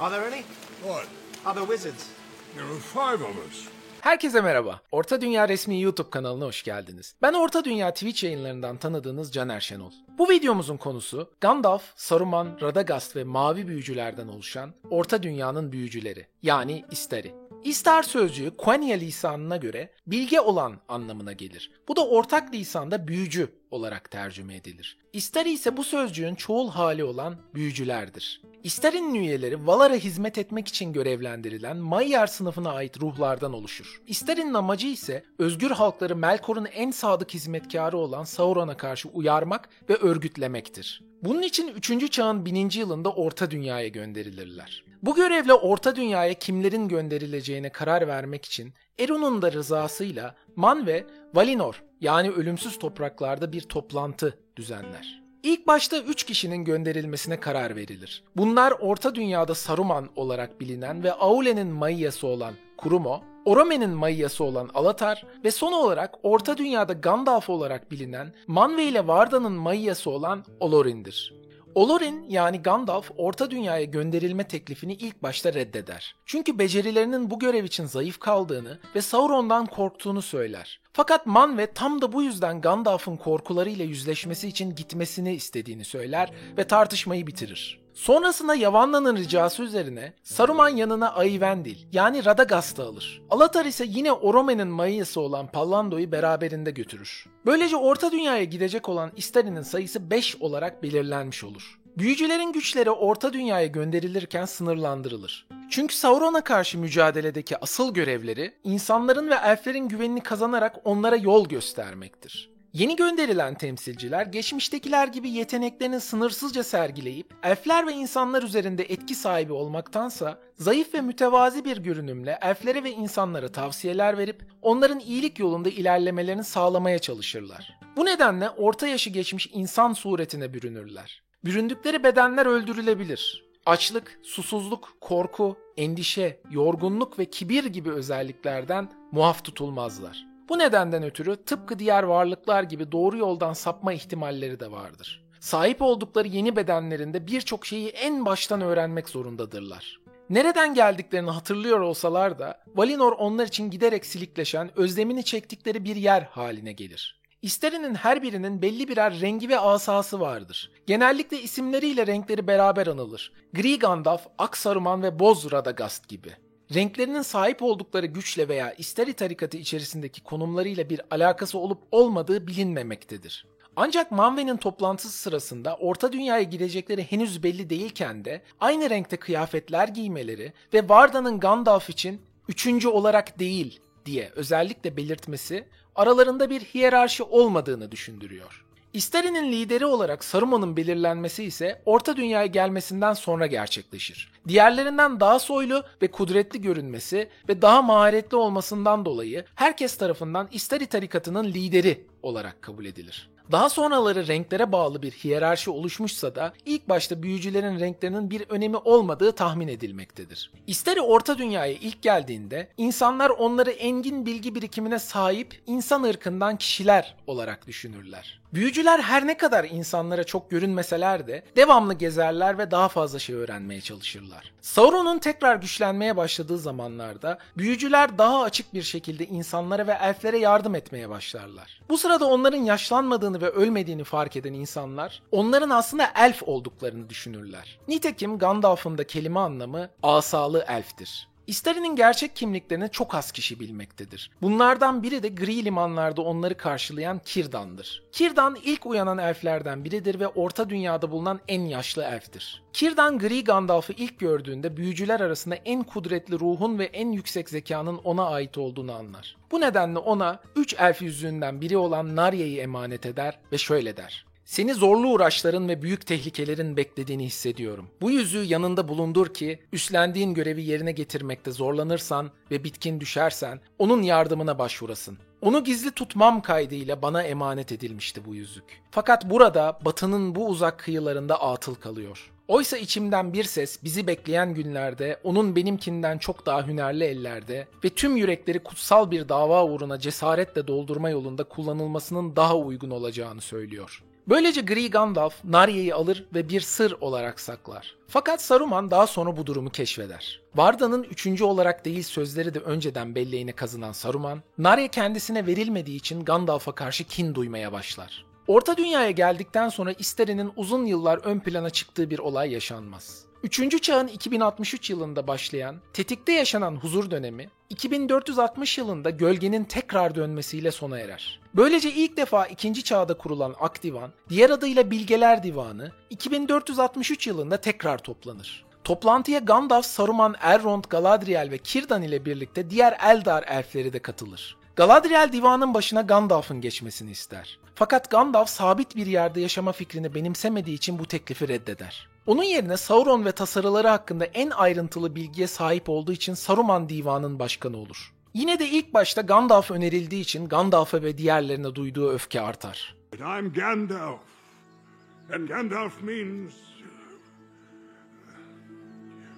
Are there any? What? Other wizards? There are five of us. Herkese merhaba. Orta Dünya resmi YouTube kanalına hoş geldiniz. Ben Orta Dünya Twitch yayınlarından tanıdığınız Caner Şenol. Bu videomuzun konusu Gandalf, Saruman, Radagast ve mavi büyücülerden oluşan Orta Dünya'nın büyücüleri yani Istari. Istar sözcüğü Quenya lisanına göre bilge olan anlamına gelir. Bu da ortak lisanda büyücü olarak tercüme edilir. Istari ise bu sözcüğün çoğul hali olan büyücülerdir. İster'in üyeleri Valar'a hizmet etmek için görevlendirilen Mayyar sınıfına ait ruhlardan oluşur. İster'in amacı ise özgür halkları Melkor'un en sadık hizmetkarı olan Sauron'a karşı uyarmak ve örgütlemektir. Bunun için 3. çağın 1000. yılında Orta Dünya'ya gönderilirler. Bu görevle Orta Dünya'ya kimlerin gönderileceğine karar vermek için Eru'nun da rızasıyla Man ve Valinor yani ölümsüz topraklarda bir toplantı düzenler. İlk başta 3 kişinin gönderilmesine karar verilir. Bunlar Orta Dünya'da Saruman olarak bilinen ve Aule'nin mayısı olan Kurumo, Orome'nin mayısı olan Alatar ve son olarak Orta Dünya'da Gandalf olarak bilinen Manwe ile Varda'nın mayısı olan Olorin'dir. Olorin yani Gandalf Orta Dünya'ya gönderilme teklifini ilk başta reddeder. Çünkü becerilerinin bu görev için zayıf kaldığını ve Sauron'dan korktuğunu söyler. Fakat Manwe tam da bu yüzden Gandalf'ın korkularıyla yüzleşmesi için gitmesini istediğini söyler ve tartışmayı bitirir. Sonrasında Yavanna'nın ricası üzerine Saruman yanına Ayvendil yani Radagast'ı alır. Alatar ise yine Orome'nin mayısı olan Pallando'yu beraberinde götürür. Böylece Orta Dünya'ya gidecek olan İstari'nin sayısı 5 olarak belirlenmiş olur. Büyücülerin güçleri Orta Dünya'ya gönderilirken sınırlandırılır. Çünkü Sauron'a karşı mücadeledeki asıl görevleri insanların ve elflerin güvenini kazanarak onlara yol göstermektir. Yeni gönderilen temsilciler geçmiştekiler gibi yeteneklerini sınırsızca sergileyip elfler ve insanlar üzerinde etki sahibi olmaktansa zayıf ve mütevazi bir görünümle elflere ve insanlara tavsiyeler verip onların iyilik yolunda ilerlemelerini sağlamaya çalışırlar. Bu nedenle orta yaşı geçmiş insan suretine bürünürler. Büründükleri bedenler öldürülebilir. Açlık, susuzluk, korku, endişe, yorgunluk ve kibir gibi özelliklerden muaf tutulmazlar. Bu nedenden ötürü tıpkı diğer varlıklar gibi doğru yoldan sapma ihtimalleri de vardır. Sahip oldukları yeni bedenlerinde birçok şeyi en baştan öğrenmek zorundadırlar. Nereden geldiklerini hatırlıyor olsalar da Valinor onlar için giderek silikleşen, özlemini çektikleri bir yer haline gelir. İsterinin her birinin belli birer rengi ve asası vardır. Genellikle isimleriyle renkleri beraber anılır. Gri Gandalf, Ak Saruman ve Boz Radagast gibi. Renklerinin sahip oldukları güçle veya İsteri tarikatı içerisindeki konumlarıyla bir alakası olup olmadığı bilinmemektedir. Ancak Manwe'nin toplantısı sırasında Orta Dünya'ya gidecekleri henüz belli değilken de aynı renkte kıyafetler giymeleri ve Varda'nın Gandalf için üçüncü olarak değil diye özellikle belirtmesi aralarında bir hiyerarşi olmadığını düşündürüyor. İsteri'nin lideri olarak Saruman'ın belirlenmesi ise Orta Dünya'ya gelmesinden sonra gerçekleşir. Diğerlerinden daha soylu ve kudretli görünmesi ve daha maharetli olmasından dolayı herkes tarafından İsteri tarikatının lideri olarak kabul edilir. Daha sonraları renklere bağlı bir hiyerarşi oluşmuşsa da ilk başta büyücülerin renklerinin bir önemi olmadığı tahmin edilmektedir. İsteri Orta Dünya'ya ilk geldiğinde insanlar onları engin bilgi birikimine sahip insan ırkından kişiler olarak düşünürler. Büyücüler her ne kadar insanlara çok görünmeseler de devamlı gezerler ve daha fazla şey öğrenmeye çalışırlar. Sauron'un tekrar güçlenmeye başladığı zamanlarda büyücüler daha açık bir şekilde insanlara ve elflere yardım etmeye başlarlar. Bu sırada onların yaşlanmadığını ve ölmediğini fark eden insanlar onların aslında elf olduklarını düşünürler. Nitekim Gandalf'ın da kelime anlamı asalı elftir. İstari'nin gerçek kimliklerini çok az kişi bilmektedir. Bunlardan biri de gri limanlarda onları karşılayan Kirdan'dır. Kirdan ilk uyanan elflerden biridir ve Orta Dünya'da bulunan en yaşlı elftir. Kirdan Gri Gandalf'ı ilk gördüğünde büyücüler arasında en kudretli ruhun ve en yüksek zekanın ona ait olduğunu anlar. Bu nedenle ona üç elf yüzüğünden biri olan Narya'yı emanet eder ve şöyle der. Seni zorlu uğraşların ve büyük tehlikelerin beklediğini hissediyorum. Bu yüzüğü yanında bulundur ki üstlendiğin görevi yerine getirmekte zorlanırsan ve bitkin düşersen onun yardımına başvurasın. Onu gizli tutmam kaydıyla bana emanet edilmişti bu yüzük. Fakat burada batının bu uzak kıyılarında atıl kalıyor. Oysa içimden bir ses bizi bekleyen günlerde onun benimkinden çok daha hünerli ellerde ve tüm yürekleri kutsal bir dava uğruna cesaretle doldurma yolunda kullanılmasının daha uygun olacağını söylüyor. Böylece Gri Gandalf Narya'yı alır ve bir sır olarak saklar. Fakat Saruman daha sonra bu durumu keşfeder. Varda'nın üçüncü olarak değil sözleri de önceden belleğine kazınan Saruman, Narya kendisine verilmediği için Gandalf'a karşı kin duymaya başlar. Orta Dünya'ya geldikten sonra İsteri'nin uzun yıllar ön plana çıktığı bir olay yaşanmaz. Üçüncü çağın 2063 yılında başlayan, tetikte yaşanan huzur dönemi, 2460 yılında gölgenin tekrar dönmesiyle sona erer. Böylece ilk defa ikinci çağda kurulan Akdivan, diğer adıyla Bilgeler Divanı, 2463 yılında tekrar toplanır. Toplantıya Gandalf, Saruman, Elrond, Galadriel ve Círdan ile birlikte diğer Eldar elfleri de katılır. Galadriel divanın başına Gandalf'ın geçmesini ister. Fakat Gandalf sabit bir yerde yaşama fikrini benimsemediği için bu teklifi reddeder. Onun yerine Sauron ve tasarıları hakkında en ayrıntılı bilgiye sahip olduğu için Saruman Divanı'nın başkanı olur. Yine de ilk başta Gandalf önerildiği için Gandalf'a ve diğerlerine duyduğu öfke artar. I'm Gandalf. And Gandalf means.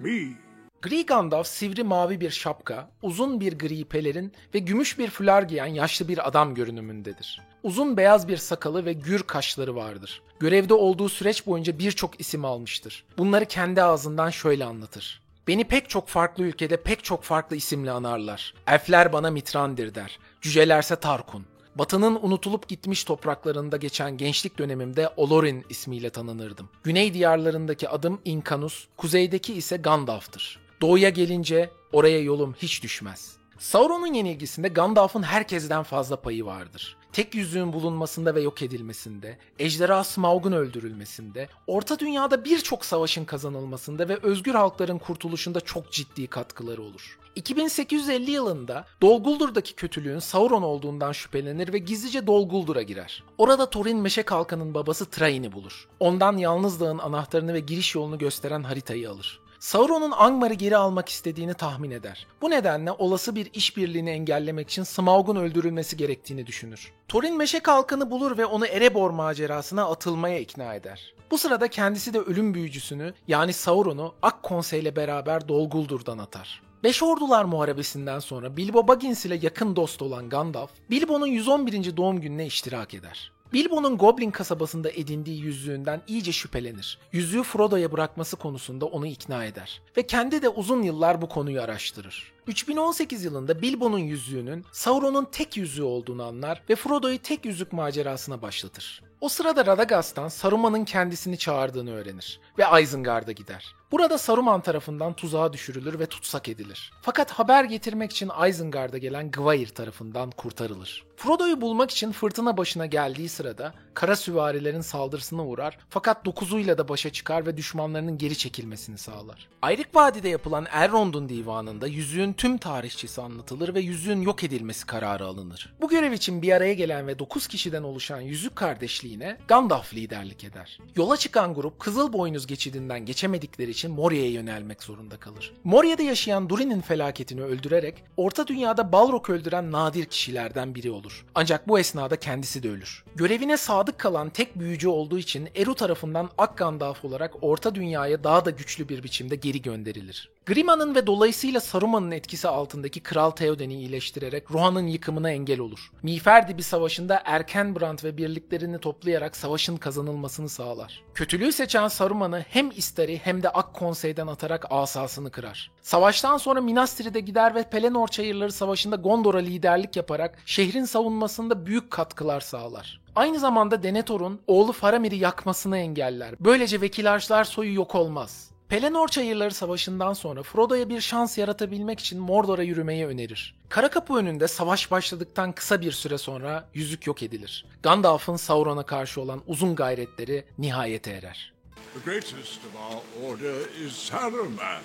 me. Gri Gandalf sivri mavi bir şapka, uzun bir gri pelerin ve gümüş bir fular giyen yaşlı bir adam görünümündedir. Uzun beyaz bir sakalı ve gür kaşları vardır. Görevde olduğu süreç boyunca birçok isim almıştır. Bunları kendi ağzından şöyle anlatır. Beni pek çok farklı ülkede pek çok farklı isimle anarlar. Elfler bana Mitrandir der. Cücelerse Tarkun. Batı'nın unutulup gitmiş topraklarında geçen gençlik dönemimde Olorin ismiyle tanınırdım. Güney diyarlarındaki adım Inkanus, kuzeydeki ise Gandalf'tır. Doğuya gelince oraya yolum hiç düşmez. Sauron'un yenilgisinde Gandalf'ın herkesten fazla payı vardır. Tek yüzüğün bulunmasında ve yok edilmesinde, ejderha Smaug'un öldürülmesinde, Orta Dünya'da birçok savaşın kazanılmasında ve özgür halkların kurtuluşunda çok ciddi katkıları olur. 2850 yılında Dol Guldur''daki kötülüğün Sauron olduğundan şüphelenir ve gizlice Dol Guldur'a girer. Orada Thorin Meşe Kalkan'ın babası Thrain'i bulur. Ondan Yalnız Dağ'ın anahtarını ve giriş yolunu gösteren haritayı alır. Sauron'un Angmar'ı geri almak istediğini tahmin eder. Bu nedenle olası bir işbirliğini engellemek için Smaug'un öldürülmesi gerektiğini düşünür. Thorin meşe kalkanı bulur ve onu Erebor macerasına atılmaya ikna eder. Bu sırada kendisi de ölüm büyücüsünü yani Sauron'u Ak Konsey ile beraber Dol Guldur'dan atar. Beş Ordular Muharebesi'nden sonra Bilbo Baggins ile yakın dost olan Gandalf, Bilbo'nun 111. doğum gününe iştirak eder. Bilbo'nun Goblin kasabasında edindiği yüzüğünden iyice şüphelenir. Yüzüğü Frodo'ya bırakması konusunda onu ikna eder. Ve kendi de uzun yıllar bu konuyu araştırır. 3018 yılında Bilbo'nun yüzüğünün Sauron'un tek yüzüğü olduğunu anlar ve Frodo'yu tek yüzük macerasına başlatır. O sırada Radagast'tan Saruman'ın kendisini çağırdığını öğrenir ve Isengard'a gider. Burada Saruman tarafından tuzağa düşürülür ve tutsak edilir. Fakat haber getirmek için Isengard'a gelen Gwair tarafından kurtarılır. Frodo'yu bulmak için fırtına başına geldiği sırada kara süvarilerin saldırısına uğrar fakat dokuzuyla da başa çıkar ve düşmanlarının geri çekilmesini sağlar. Ayrık Vadi'de yapılan Elrond'un divanında yüzüğün tüm tarihçesi anlatılır ve yüzüğün yok edilmesi kararı alınır. Bu görev için bir araya gelen ve 9 kişiden oluşan yüzük kardeşliğine Gandalf liderlik eder. Yola çıkan grup Kızıl Boynuz geçidinden geçemedikleri için Moria'ya yönelmek zorunda kalır. Moria'da yaşayan Durin'in felaketini öldürerek Orta Dünya'da Balrog öldüren nadir kişilerden biri olur. Ancak bu esnada kendisi de ölür. Görevine sadık kalan tek büyücü olduğu için Eru tarafından Ak Gandalf olarak Orta Dünya'ya daha da güçlü bir biçimde geri gönderilir. Grima'nın ve dolayısıyla Saruman'ın etkisi altındaki Kral Theoden'i iyileştirerek Rohan'ın yıkımına engel olur. Miğfer bir savaşında Erkenbrand ve birliklerini toplayarak savaşın kazanılmasını sağlar. Kötülüğü seçen Saruman'ı hem Istari hem de Ak Konsey'den atarak asasını kırar. Savaştan sonra Minas Tirith'e gider ve Pelennor Çayırları Savaşı'nda Gondor'a liderlik yaparak şehrin savunmasında büyük katkılar sağlar. Aynı zamanda Denethor'un oğlu Faramir'i yakmasını engeller. Böylece Vekilarçlar soyu yok olmaz. Pelennor Çayırları Savaşı'ndan sonra Frodo'ya bir şans yaratabilmek için Mordor'a yürümeyi önerir. Kara kapı önünde savaş başladıktan kısa bir süre sonra yüzük yok edilir. Gandalf'ın Sauron'a karşı olan uzun gayretleri nihayete erer. The greatest of our order is Saruman,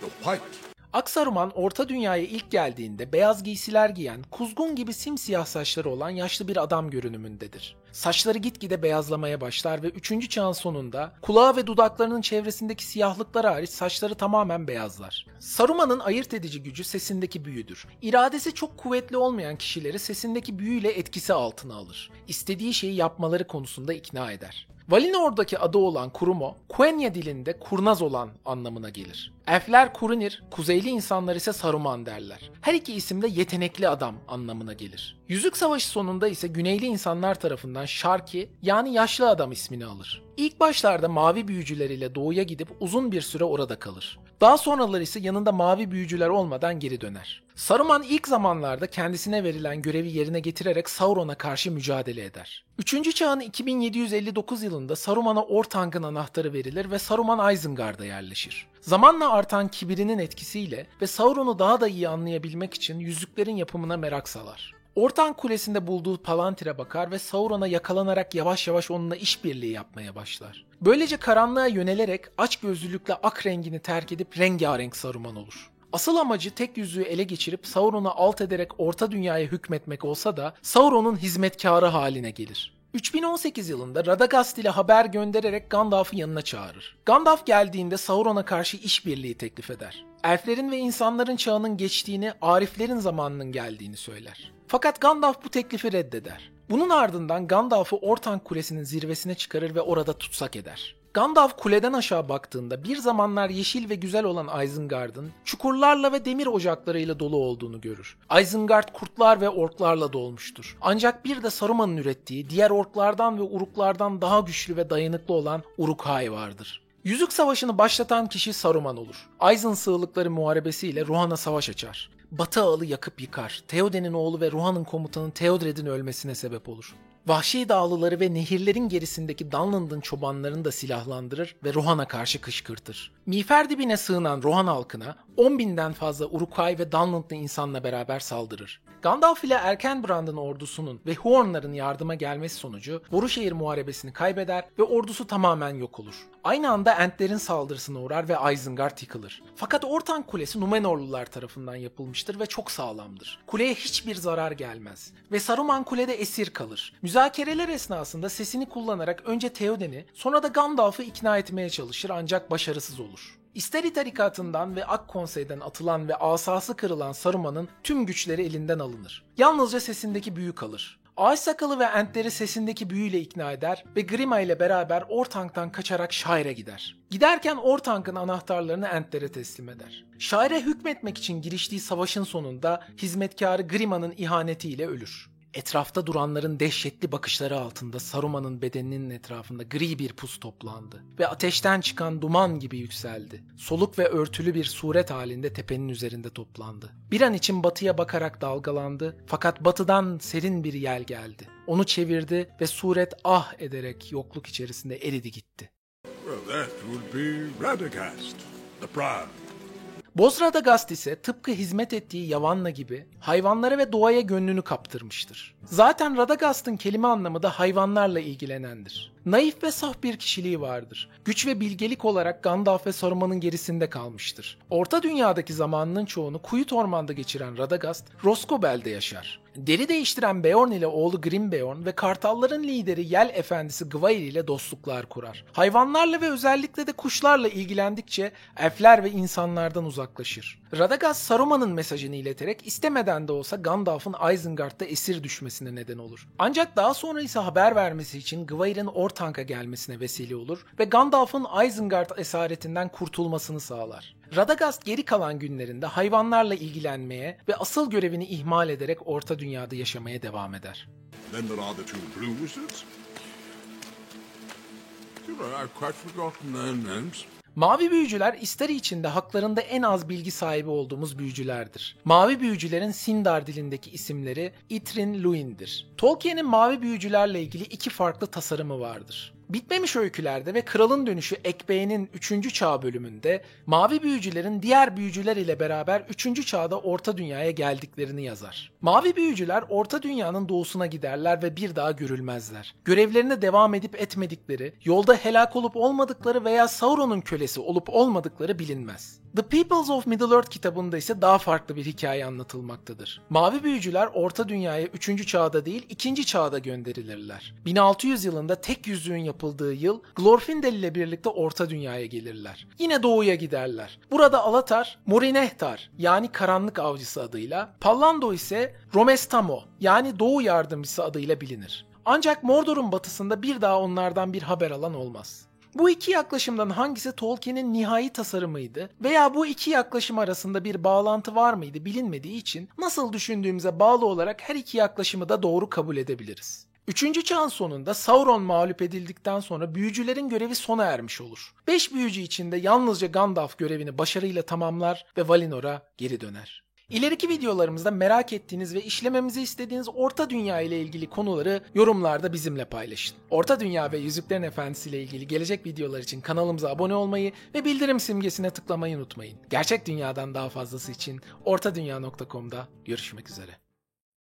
the White. Aksaruman Orta Dünya'ya ilk geldiğinde beyaz giysiler giyen, kuzgun gibi simsiyah saçları olan yaşlı bir adam görünümündedir. Saçları gitgide beyazlamaya başlar ve 3. çağın sonunda kulağı ve dudaklarının çevresindeki siyahlıklar hariç saçları tamamen beyazlar. Saruman'ın ayırt edici gücü sesindeki büyüdür. İradesi çok kuvvetli olmayan kişileri sesindeki büyüyle etkisi altına alır. İstediği şeyi yapmaları konusunda ikna eder. Valinor'daki adı olan Kurumo, Quenya dilinde kurnaz olan anlamına gelir. Elfler Kurunir, kuzeyli insanlar ise Saruman derler. Her iki isim de yetenekli adam anlamına gelir. Yüzük Savaşı sonunda ise güneyli insanlar tarafından Sharki yani yaşlı adam ismini alır. İlk başlarda mavi büyücüler ile doğuya gidip uzun bir süre orada kalır. Daha sonraları ise yanında mavi büyücüler olmadan geri döner. Saruman ilk zamanlarda kendisine verilen görevi yerine getirerek Sauron'a karşı mücadele eder. 3. çağın 2759 yılında Saruman'a Ortang'ın anahtarı verilir ve Saruman Isengard'a yerleşir. Zamanla artan kibirinin etkisiyle ve Sauron'u daha da iyi anlayabilmek için yüzüklerin yapımına merak salar. Ortan Kulesi'nde bulduğu Palantir'e bakar ve Sauron'a yakalanarak yavaş yavaş onunla işbirliği yapmaya başlar. Böylece karanlığa yönelerek aç gözlülükle ak rengini terk edip rengarenk Saruman olur. Asıl amacı tek yüzüğü ele geçirip Sauron'u alt ederek orta dünyaya hükmetmek olsa da Sauron'un hizmetkarı haline gelir. 3018 yılında Radagast ile haber göndererek Gandalf'ı yanına çağırır. Gandalf geldiğinde Sauron'a karşı işbirliği teklif eder. Elflerin ve insanların çağının geçtiğini, Ariflerin zamanının geldiğini söyler. Fakat Gandalf bu teklifi reddeder. Bunun ardından Gandalf'ı Ortank Kulesi'nin zirvesine çıkarır ve orada tutsak eder. Gandalf kuleden aşağı baktığında bir zamanlar yeşil ve güzel olan Isengard'ın çukurlarla ve demir ocaklarıyla dolu olduğunu görür. Isengard kurtlar ve orklarla dolmuştur. Ancak bir de Saruman'ın ürettiği diğer orklardan ve uruklardan daha güçlü ve dayanıklı olan Uruk-hai vardır. Yüzük Savaşı'nı başlatan kişi Saruman olur. Aizen sığlıkları muharebesiyle Rohan'a savaş açar. Batı ağlı yakıp yıkar. Theoden'in oğlu ve Rohan'ın komutanı Theodred'in ölmesine sebep olur. Vahşi dağlıları ve nehirlerin gerisindeki Dunland'ın çobanlarını da silahlandırır ve Rohan'a karşı kışkırtır. Miğfer dibine sığınan Rohan halkına 10 binden fazla Uruk-hai ve Dunlandlı insanla beraber saldırır. Gandalf ile Erkenbrand'ın ordusunun ve Huorn'ların yardıma gelmesi sonucu Boruşehir muharebesini kaybeder ve ordusu tamamen yok olur. Aynı anda Entlerin saldırısına uğrar ve Isengard yıkılır. Fakat Ortan Kulesi Numenorlular tarafından yapılmıştır ve çok sağlamdır. Kuleye hiçbir zarar gelmez ve Saruman kulede esir kalır. Müzakereler esnasında sesini kullanarak önce Theoden'i sonra da Gandalf'ı ikna etmeye çalışır ancak başarısız olur. İsteri tarikatından ve Ak Konsey'den atılan ve asası kırılan Saruman'ın tüm güçleri elinden alınır. Yalnızca sesindeki büyü kalır. Ağaç sakalı ve Entleri sesindeki büyüyle ikna eder ve Grima ile beraber Ortank'tan kaçarak Shire'e gider. Giderken Ortank'ın anahtarlarını Entler'e teslim eder. Shire'e hükmetmek için giriştiği savaşın sonunda hizmetkarı Grima'nın ihanetiyle ölür. Etrafta duranların dehşetli bakışları altında Saruman'ın bedeninin etrafında gri bir pus toplandı ve ateşten çıkan duman gibi yükseldi. Soluk ve örtülü bir suret halinde tepenin üzerinde toplandı. Bir an için batıya bakarak dalgalandı fakat batıdan serin bir yel geldi. Onu çevirdi ve suret ah ederek yokluk içerisinde eridi gitti. Well, that would be Radagast, the Proud. Bozradagast ise tıpkı hizmet ettiği Yavanna gibi hayvanlara ve doğaya gönlünü kaptırmıştır. Zaten Radagast'ın kelime anlamı da hayvanlarla ilgilenendir. Naif ve saf bir kişiliği vardır. Güç ve bilgelik olarak Gandalf ve Saruman'ın gerisinde kalmıştır. Orta dünyadaki zamanının çoğunu Kuyut Orman'da geçiren Radagast, Roskobel'de yaşar. Deri değiştiren Beorn ile oğlu Grim Beorn ve Kartalların lideri Yel Efendisi Gwair ile dostluklar kurar. Hayvanlarla ve özellikle de kuşlarla ilgilendikçe elfler ve insanlardan uzaklaşır. Radagast Saruman'ın mesajını ileterek istemeden de olsa Gandalf'ın Isengard'da esir düşmesine neden olur. Ancak daha sonra ise haber vermesi için Gwair'in Ortank'a gelmesine vesile olur ve Gandalf'ın Isengard esaretinden kurtulmasını sağlar. Radagast geri kalan günlerinde hayvanlarla ilgilenmeye ve asıl görevini ihmal ederek Orta Dünya'da yaşamaya devam eder. Then there are the two Blue Wizards. You know, I've quite forgotten their names. Mavi büyücüler isteri içinde haklarında en az bilgi sahibi olduğumuz büyücülerdir. Mavi büyücülerin Sindar dilindeki isimleri Itrin Luin'dir. Tolkien'in mavi büyücülerle ilgili iki farklı tasarımı vardır. Bitmemiş öykülerde ve Kralın Dönüşü Ekbe'nin 3. çağ bölümünde mavi büyücülerin diğer büyücüler ile beraber 3. çağda Orta Dünya'ya geldiklerini yazar. Mavi büyücüler Orta Dünya'nın doğusuna giderler ve bir daha görülmezler. Görevlerine devam edip etmedikleri, yolda helak olup olmadıkları veya Sauron'un kölesi olup olmadıkları bilinmez. The Peoples of Middle-earth kitabında ise daha farklı bir hikaye anlatılmaktadır. Mavi büyücüler Orta Dünya'ya 3. çağda değil 2. çağda gönderilirler. 1600 yılında tek yüzüğün yapıldığı yıl Glorfindel ile birlikte Orta Dünya'ya gelirler. Yine doğuya giderler. Burada Alatar, Morinehtar yani karanlık avcısı adıyla, Pallando ise Romestamo yani doğu yardımcısı adıyla bilinir. Ancak Mordor'un batısında bir daha onlardan bir haber alan olmaz. Bu iki yaklaşımdan hangisi Tolkien'in nihai tasarımıydı veya bu iki yaklaşım arasında bir bağlantı var mıydı bilinmediği için nasıl düşündüğümüze bağlı olarak her iki yaklaşımı da doğru kabul edebiliriz. Üçüncü çağın sonunda Sauron mağlup edildikten sonra büyücülerin görevi sona ermiş olur. Beş büyücü içinde yalnızca Gandalf görevini başarıyla tamamlar ve Valinor'a geri döner. İleriki videolarımızda merak ettiğiniz ve işlememizi istediğiniz Orta Dünya ile ilgili konuları yorumlarda bizimle paylaşın. Orta Dünya ve Yüzüklerin Efendisi ile ilgili gelecek videolar için kanalımıza abone olmayı ve bildirim simgesine tıklamayı unutmayın. Gerçek dünyadan daha fazlası için ortadunya.com'da görüşmek üzere.